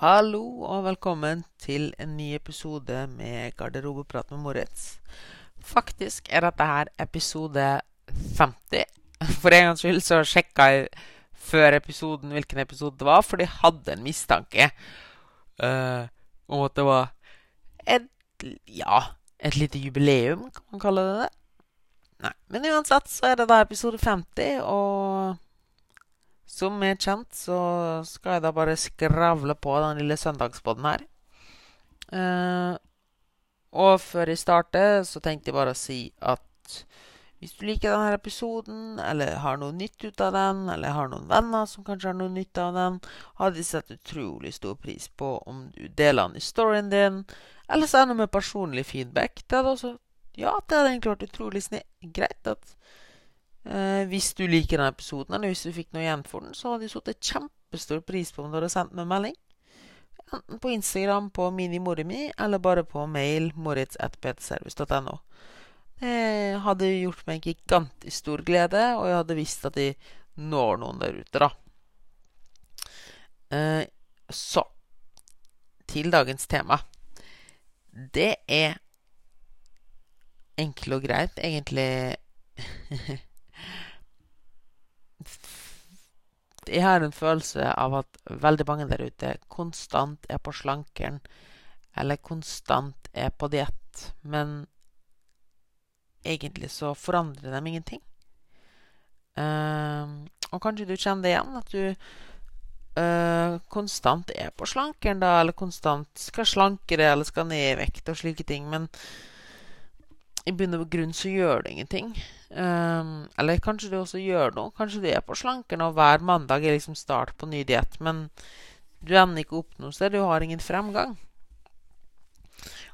Hallo og velkommen til en ny episode med Garderobeprat med Moritz. Faktisk er dette her episode 50. For en gangs skyld så sjekka jeg før episoden hvilken episode det var, for de hadde en mistanke uh, om at det var et ja, et lite jubileum, kan man kalle det det. Nei, men uansett så er det da episode 50, og som er kjent, så skal jeg da bare skravle på den lille søndagspodden her. Uh, og før jeg starter, så tenkte jeg bare å si at hvis du liker denne episoden, eller har noe nytt ut av den, eller har noen venner som kanskje har noe nytt av den, hadde jeg sett utrolig stor pris på om du deler den i storyen din, eller sender med personlig feedback. Det hadde også Ja, det hadde egentlig vært utrolig greit at Eh, hvis du liker denne episoden, eller hvis du fikk noe igjen for den, så hadde jeg satt kjempestor pris på om du hadde sendt meg en melding. Enten på Instagram på minimorimi, eller bare på mail moritz.ptservice.no. Det hadde gjort meg en gigantisk stor glede, og jeg hadde visst at de når noen der ute, da. Eh, så til dagens tema. Det er enkelt og greit, egentlig jeg har en følelse av at veldig mange der ute konstant er på slankeren, eller konstant er på diett, men egentlig så forandrer de ingenting. Uh, og kanskje du kjenner det igjen, at du uh, konstant er på slankeren, da, eller konstant skal slanke det, eller skal ned i vekt og slike ting, men i bunn og grunn så gjør det ingenting. Um, eller kanskje du også gjør noe. Kanskje du er på slanken, og hver mandag er liksom start på ny diett, men du ender ikke opp noe sted. Du har ingen fremgang.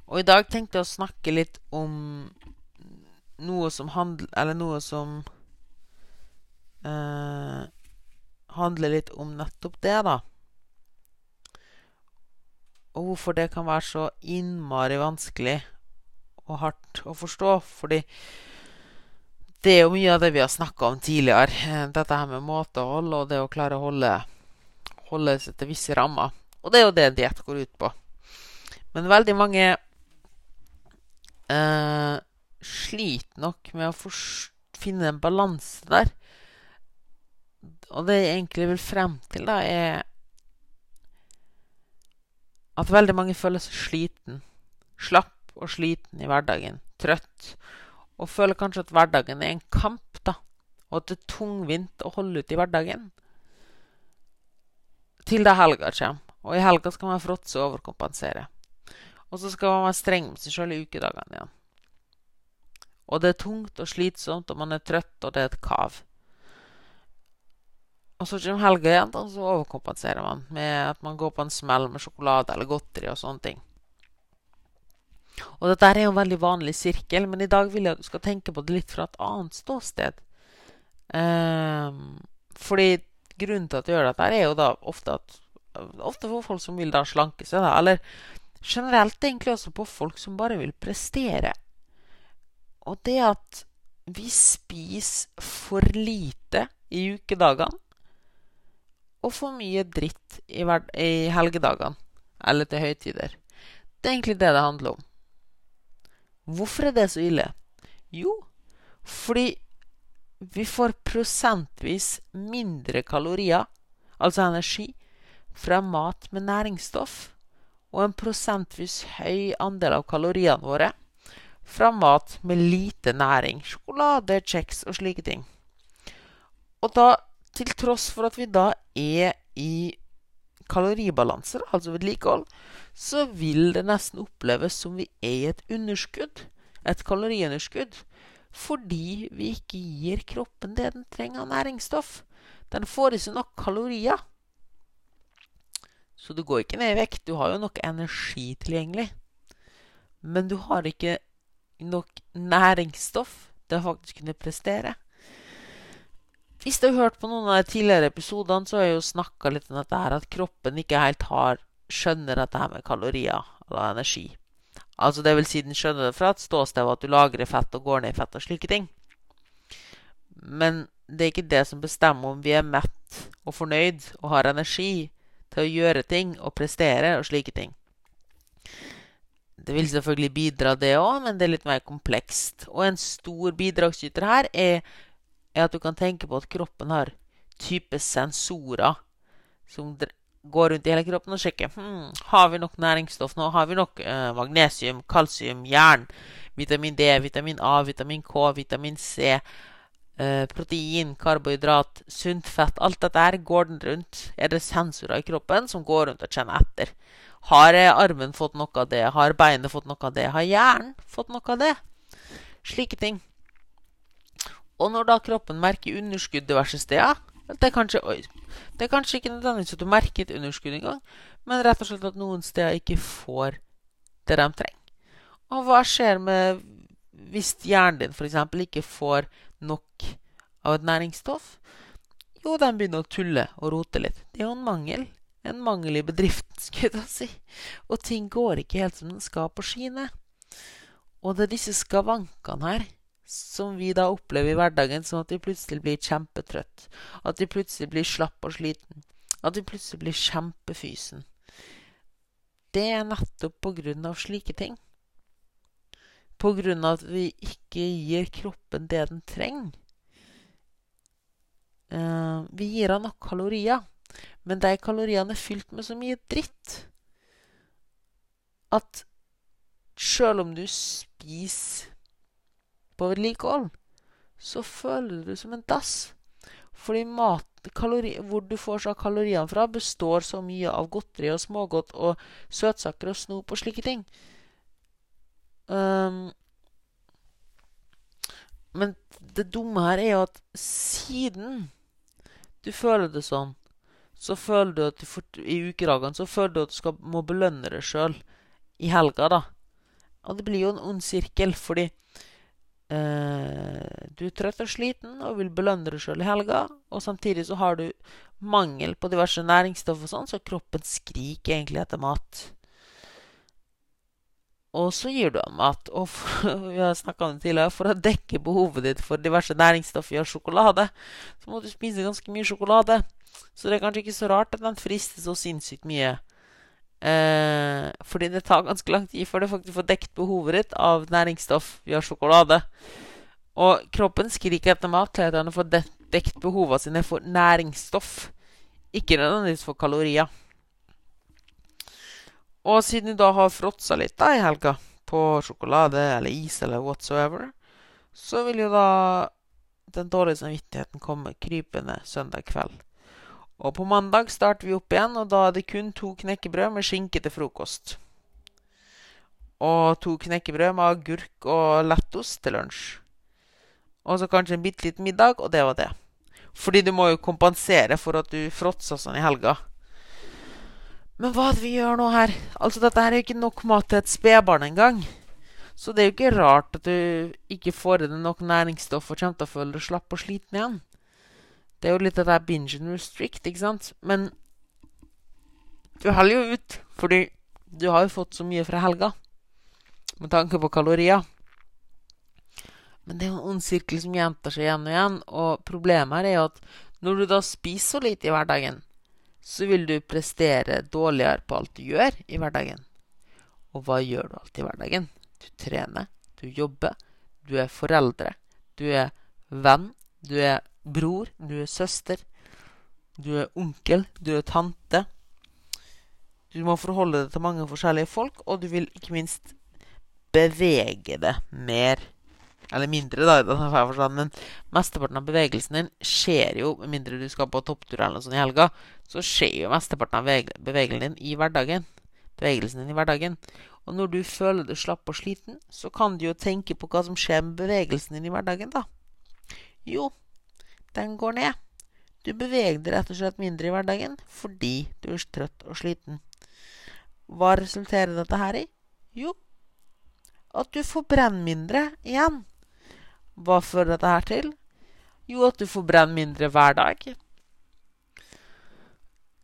Og i dag tenkte jeg å snakke litt om noe som handler Eller noe som uh, handler litt om nettopp det, da. Og hvorfor det kan være så innmari vanskelig og hardt å forstå. Fordi det er jo mye av det vi har snakka om tidligere. Eh, dette her med måtehold og det å klare å holde, holde seg til visse rammer. Og det er jo det diett går ut på. Men veldig mange eh, sliter nok med å finne en balanse der. Og det jeg egentlig vil frem til, da, er at veldig mange føler seg sliten, slapp og sliten i hverdagen, trøtt, og føler kanskje at hverdagen er en kamp, da, og at det er tungvint å holde ut i hverdagen. Til da helga kommer, og i helga skal man fråtse og overkompensere. Og så skal man være streng med seg sjøl i ukedagene igjen. Og det er tungt og slitsomt, og man er trøtt, og det er et kav. Og så kommer helga igjen, og så overkompenserer man med at man går på en smell med sjokolade eller godteri og sånne ting. Og dette er jo en veldig vanlig sirkel, men i dag vil jeg at du skal tenke på det litt fra et annet ståsted. Um, fordi grunnen til at du gjør dette, er jo da ofte at Ofte for folk som vil da slanke seg, da. Eller generelt egentlig også på folk som bare vil prestere. Og det at vi spiser for lite i ukedagene og for mye dritt i, i helgedagene eller til høytider. Det er egentlig det det handler om. Hvorfor er det så ille? Jo, fordi vi får prosentvis mindre kalorier, altså energi, fra mat med næringsstoff, og en prosentvis høy andel av kaloriene våre fra mat med lite næring, sjokolade, kjeks og slike ting. Og da, til tross for at vi da er i kaloribalanse, altså vedlikehold, så vil det nesten oppleves som vi er i et underskudd, et kaloriunderskudd, fordi vi ikke gir kroppen det den trenger av næringsstoff. Den får i seg nok kalorier. Så du går ikke ned i vekt. Du har jo nok energi tilgjengelig. Men du har ikke nok næringsstoff til å faktisk kunne prestere. Hvis du har hørt på noen av de tidligere episodene, så har jeg jo snakka litt om dette her, at kroppen ikke helt har skjønner dette her med kalorier og energi. Altså det vil si den skjønner det fra et ståsted at du lagrer fett og går ned i fett og slike ting. Men det er ikke det som bestemmer om vi er mett og fornøyd og har energi til å gjøre ting og prestere og slike ting. Det vil selvfølgelig bidra, det òg, men det er litt mer komplekst. Og en stor bidragsyter her er, er, at du kan tenke på at kroppen har type sensorer som går rundt i hele kroppen og sjekker hmm, har vi nok næringsstoff nå. Har vi nok eh, magnesium, kalsium, jern, vitamin D, vitamin A, vitamin K, vitamin C, eh, protein, karbohydrat, sunt fett. Alt dette her går den rundt. Er det sensorer i kroppen som går rundt og kjenner etter? Har armen fått noe av det? Har beinet fått noe av det? Har hjernen fått noe av det? Slike ting. Og når da kroppen merker underskudd diverse steder det er, kanskje, det er kanskje ikke nødvendigvis at du merker et underskudd engang, men rett og slett at noen steder ikke får det de trenger. Og hva skjer med hvis hjernen din f.eks. ikke får nok av et næringsstoff? Jo, de begynner å tulle og rote litt. Det er jo en mangel en mangel i bedriften, skulle jeg si. Og ting går ikke helt som den skal på skiene. Og det er disse skavankene her som vi da opplever i hverdagen, sånn at vi plutselig blir kjempetrøtt. At vi plutselig blir slapp og sliten. At vi plutselig blir kjempefysen. Det er nettopp på grunn av slike ting. På grunn av at vi ikke gir kroppen det den trenger. Uh, vi gir henne nok kalorier. Men de kaloriene er fylt med så mye dritt at sjøl om du spiser på vedlikehold, så føler du som en dass. Fordi mat, kalori, hvor du får så kaloriene fra, består så mye av godteri og smågodt og søtsaker og snop og slike ting. Um, men det dumme her er jo at siden du føler det sånn, så føler du at du får, i ukedagene så føler du at du skal, må belønne deg sjøl i helga, da. Og det blir jo en ond sirkel, fordi eh, du er trøtt og sliten og vil belønne deg sjøl i helga, og samtidig så har du mangel på diverse næringsstoff og sånn, så kroppen skriker egentlig etter mat. Og så gir du ham mat. Og for, vi har om det tidligere, for å dekke behovet ditt for diverse næringsstoff i sjokolade, så må du spise ganske mye sjokolade. Så det er kanskje ikke så rart at den frister så sinnssykt mye. Eh, fordi det tar ganske lang tid før du faktisk får dekt behovet ditt av næringsstoff via sjokolade. Og kroppen skriker etter mat til at den får dekt behovene sine for næringsstoff. Ikke nødvendigvis for kalorier. Og siden du da har fråtsa litt da i helga på sjokolade eller is eller whatsoever, så vil jo da den dårlige samvittigheten komme krypende søndag kveld. Og på mandag starter vi opp igjen, og da er det kun to knekkebrød med skinke til frokost. Og to knekkebrød med agurk og lettost til lunsj. Og så kanskje en bitte liten middag, og det var det. Fordi du må jo kompensere for at du fråtsa sånn i helga. Men hva er det vi gjør nå her? Altså, dette her er jo ikke nok mat til et spedbarn engang. Så det er jo ikke rart at du ikke får i deg nok næringsstoff og kommer til å føle deg slapp og sliten igjen. Det er jo litt det binge and restrict, ikke sant? Men du holder jo ut, fordi du har jo fått så mye fra helga med tanke på kalorier. Men det er jo en ond sirkel som gjentar seg igjen og igjen. Og problemet er jo at når du da spiser så lite i hverdagen, så vil du prestere dårligere på alt du gjør i hverdagen. Og hva gjør du alltid i hverdagen? Du trener, du jobber, du er foreldre, du er venn, du er bror, du er søster, du er onkel, du er tante. Du må forholde deg til mange forskjellige folk, og du vil ikke minst bevege deg mer. Eller mindre, da, forstand, men mesteparten av bevegelsen din skjer jo, med mindre du skal på topptur eller noe sånt i helga, så skjer jo mesteparten av bevegelsen din i hverdagen. Bevegelsen din i hverdagen. Og når du føler deg slapp og sliten, så kan du jo tenke på hva som skjer med bevegelsen din i hverdagen, da. Jo, den går ned. Du beveger deg rett og slett mindre i hverdagen fordi du er trøtt og sliten. Hva resulterer dette her i? Jo, at du forbrenner mindre igjen. Hva fører dette her til? Jo, at du forbrenner mindre hver dag.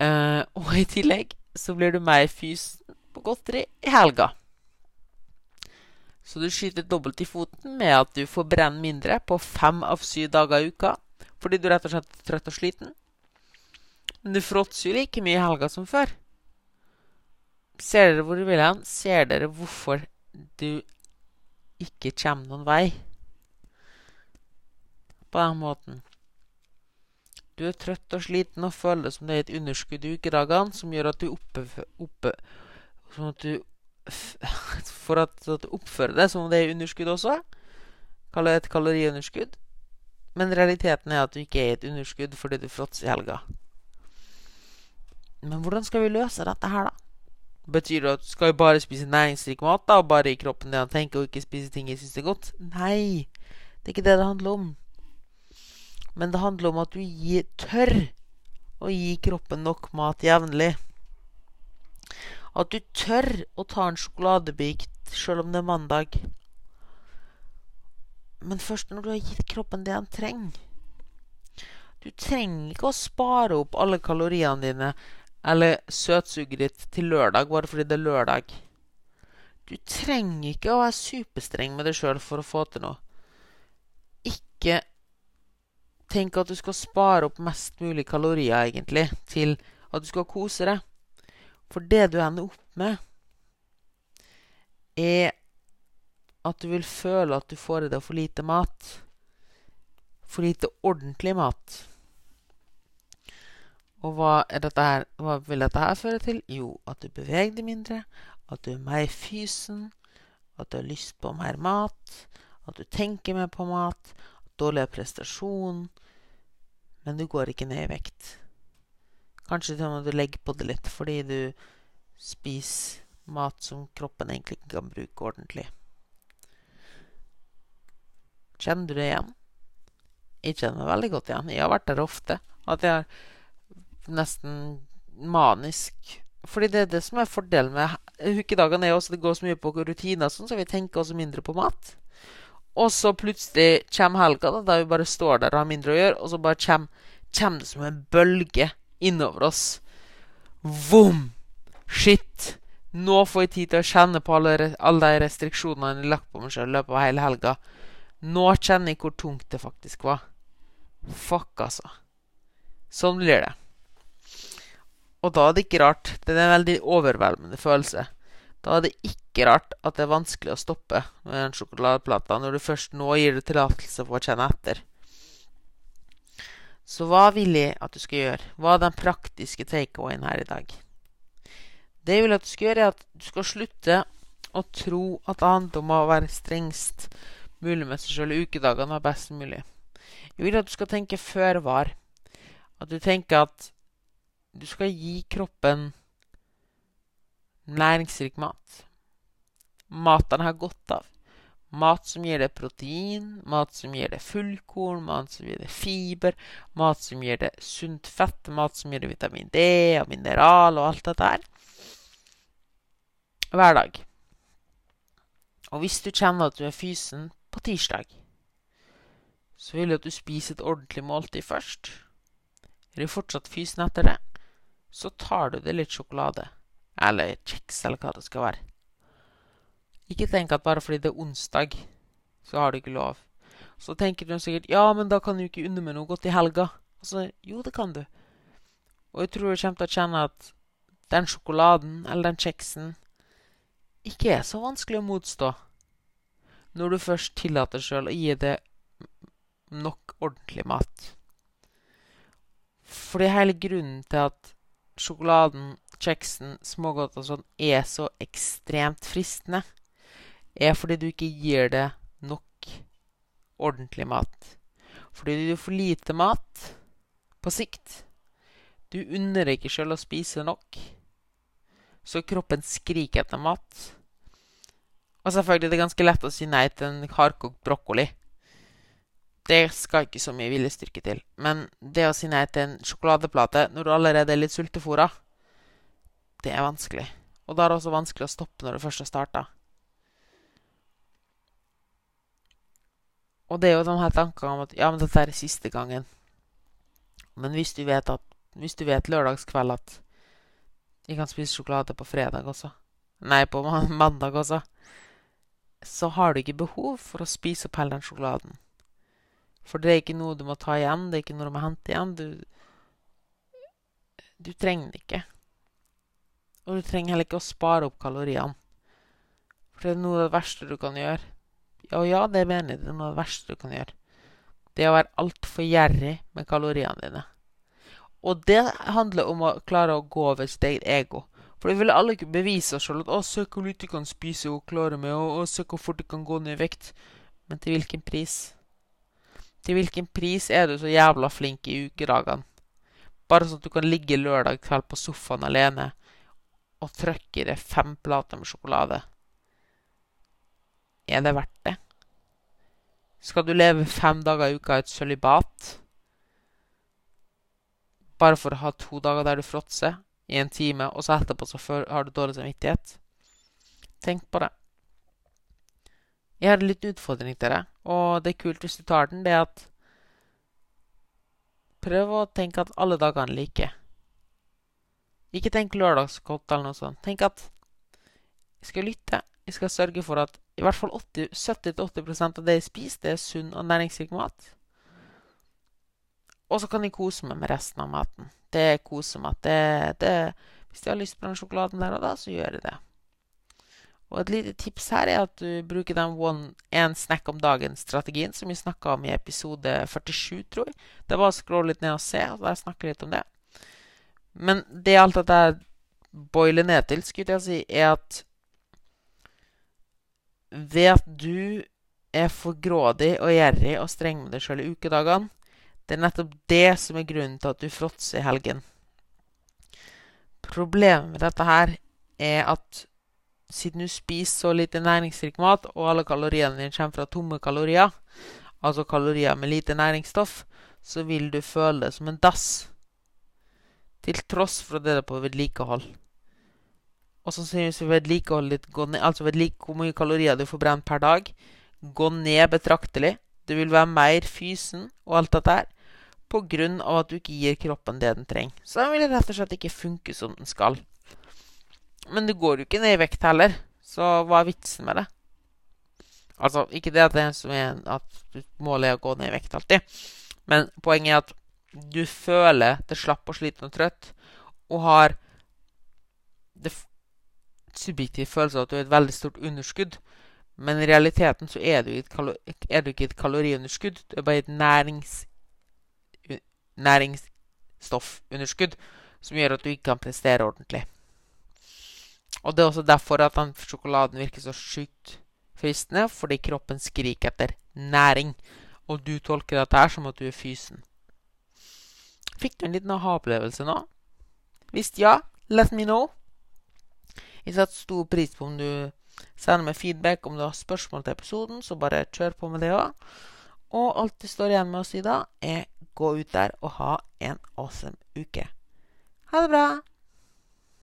Uh, og i tillegg så blir du mer fysen på godteri i helga. Så du skyter dobbelt i foten med at du får brenne mindre på fem av syv dager i uka fordi du rett og slett er trøtt og sliten. Men du fråtser jo like mye i helga som før. Ser dere hvor du vil hen? Ser dere hvorfor du ikke kommer noen vei på den måten? Du er trøtt og sliten og føler det som det er et underskudd i ukedagene som gjør at du oppe, oppe Sånn at du For at, at du oppfører deg som om det er underskudd også. Kaller det et kaloriunderskudd. Men realiteten er at du ikke er i et underskudd fordi du fråtser i helga. Men hvordan skal vi løse dette her, da? Betyr det at du skal bare spise næringsrik mat da, og bare i kroppen det han tenker, og ikke spise ting jeg syns er godt? Nei, det er ikke det det handler om. Men det handler om at du gir, tør å gi kroppen nok mat jevnlig. At du tør å ta en sjokoladebit sjøl om det er mandag. Men først når du har gitt kroppen det han trenger. Du trenger ikke å spare opp alle kaloriene dine eller søtsuget ditt til lørdag bare fordi det er lørdag. Du trenger ikke å være superstreng med deg sjøl for å få til noe. Ikke tenk at du skal spare opp mest mulig kalorier, egentlig, til at du skal kose deg. For det du ender opp med, er at du vil føle at du får i deg for lite mat. For lite ordentlig mat. Og hva, her, hva, vil dette her føre til? Jo, at du beveger deg mindre, at du er mer fysen, at du har lyst på mer mat, at du tenker mer på mat, dårligere prestasjon Men du går ikke ned i vekt. Kanskje til med du legger på det litt fordi du spiser mat som kroppen egentlig ikke kan bruke ordentlig. Kjenner du det igjen? Jeg kjenner meg veldig godt igjen. Jeg har vært der ofte. At jeg er nesten manisk. Fordi det er det som er fordelen med ukedagene, det går så mye på rutiner, sånn, så vi tenker også mindre på mat. Og så plutselig kommer helga, da, da vi bare står der og har mindre å gjøre, og så bare kommer, kommer det som en bølge innover oss. Vom! Shit! Nå får jeg tid til å kjenne på alle, alle de restriksjonene jeg har lagt på meg sjøl i løpet av hele helga. Nå kjenner jeg hvor tungt det faktisk var. Fuck, altså. Sånn blir det. Og da er det ikke rart. Det er en veldig overveldende følelse. Da er det ikke rart at det er vanskelig å stoppe med den sjokoladeplata når du først nå gir deg tillatelse for å kjenne etter. Så hva vil jeg at du skal gjøre? Hva er den praktiske takeawayen her i dag? Det jeg vil at du skal gjøre, er at du skal slutte å tro at det handler om å være strengst mulig med seg sjøl ukedagene er best mulig. Jeg vil at du skal tenke før var. At du tenker at du skal gi kroppen næringsrik mat. Mat den har godt av. Mat som gir deg protein, mat som gir deg fullkorn, mat som gir deg fiber, mat som gir deg sunt fett, mat som gir deg vitamin D og mineral og alt dette her. Hver dag. Og hvis du kjenner at du er fysen på tirsdag, så vil jeg at du spiser et ordentlig måltid først. Er du fortsatt fysen etter det, så tar du deg litt sjokolade. Eller kjeks, eller hva det skal være. Ikke tenk at bare fordi det er onsdag, så har du ikke lov. Så tenker du sikkert ja, men da kan du ikke unne meg noe godt i helga. Altså, jo, det kan du. Og jeg tror du kommer til å kjenne at den sjokoladen eller den kjeksen ikke er så vanskelig å motstå når du først tillater sjøl å gi det nok ordentlig mat. For det hele grunnen til at sjokoladen, kjeksen, smågodt og sånn er så ekstremt fristende, er fordi du ikke gir det nok ordentlig mat. Fordi du får lite mat på sikt. Du unner deg ikke sjøl å spise nok. Så kroppen skriker etter mat. Og selvfølgelig det er ganske lett å si nei til en hardkokt brokkoli. Det skal ikke så mye viljestyrke til. Men det å si nei til en sjokoladeplate når du allerede er litt sultefòra, det er vanskelig. Og da er det også vanskelig å stoppe når du først har starta. Og det er jo de her tankene om at ja, men dette er siste gangen. Men hvis du vet at Hvis du vet lørdagskveld at jeg kan spise sjokolade på fredag også Nei, på mandag også så har du ikke behov for å spise opp hele den sjokoladen. For det er ikke noe du må ta igjen, det er ikke noe du må hente igjen. Du Du trenger det ikke. Og du trenger heller ikke å spare opp kaloriene. For det er noe av det verste du kan gjøre. Og ja, det mener jeg. Det er noe av det verste du kan gjøre. Det er å være altfor gjerrig med kaloriene dine. Og det handler om å klare å gå over sitt eget ego. For vi vil alle ikke bevise oss selv at 'Å, se hvor lite du kan spise og klare med', og 'Å, se hvor fort du kan gå ned i vekt'. Men til hvilken pris? Til hvilken pris er du så jævla flink i ukedagene? Bare sånn at du kan ligge lørdag kveld på sofaen alene og trykke i deg fem plater med sjokolade. Er det verdt det? Skal du leve fem dager i uka i et sølibat? Bare for å ha to dager der du fråtser i en time, og så etterpå så har du dårlig samvittighet? Tenk på det. Jeg har en liten utfordring til deg, og det er kult hvis du tar den. Det er at Prøv å tenke at alle dagene er like. Ikke tenk lørdagsgodt eller noe sånt. Tenk at jeg skal lytte. Jeg skal sørge for at i hvert fall 70-80% av det jeg spiser, det er sunn og næringsrik mat. Og så kan jeg kose meg med resten av maten. Det er kosemat. Det, det, hvis jeg har lyst på den sjokoladen der og da, så gjør jeg det. Og et lite tips her er at du bruker den one, én snack om dagen-strategien som vi snakka om i episode 47, tror jeg. Det var å scrolle litt ned og se, og der snakker jeg litt om det. Men det alt dette boiler ned til, skulle jeg si, er at ved at du er for grådig og gjerrig og streng med deg sjøl i ukedagene, det er nettopp det som er grunnen til at du fråtser i helgen. Problemet med dette her er at siden du spiser så lite næringsrik mat, og alle kaloriene dine kommer fra tomme kalorier, altså kalorier med lite næringsstoff, så vil du føle det som en dass. Til tross for at det er på vedlikehold. Og sannsynligvis vil vedlikeholdet ditt gå ned, altså vedlik hvor mye kalorier du får brent per dag, gå ned betraktelig. Du vil være mer fysen og alt dette her av at du ikke gir kroppen det den trenger. Så den vil rett og slett ikke funke som den skal. Men det går jo ikke ned i vekt heller, så hva er vitsen med det? Altså, ikke det at det er som er at målet er å gå ned i vekt alltid, men poenget er at du føler det slapp og sliten og trøtt, og har det subjektiv følelse av at du har et veldig stort underskudd. Men i realiteten så er du, er du ikke et kaloriunderskudd, du er bare et nærings, næringsstoffunderskudd som gjør at du ikke kan prestere ordentlig. Og det er også derfor at den sjokoladen virker så sjukt fristende, fordi kroppen skriker etter næring. Og du tolker dette her som at du er fysen. Fikk du en liten aha-opplevelse nå? Hvis ja, let me know. Jeg setter stor pris på om du sender meg feedback om du har spørsmål til episoden, så bare kjør på med det òg. Og alt det står igjen med å si da, er gå ut der og ha en awesome uke. Ha det bra!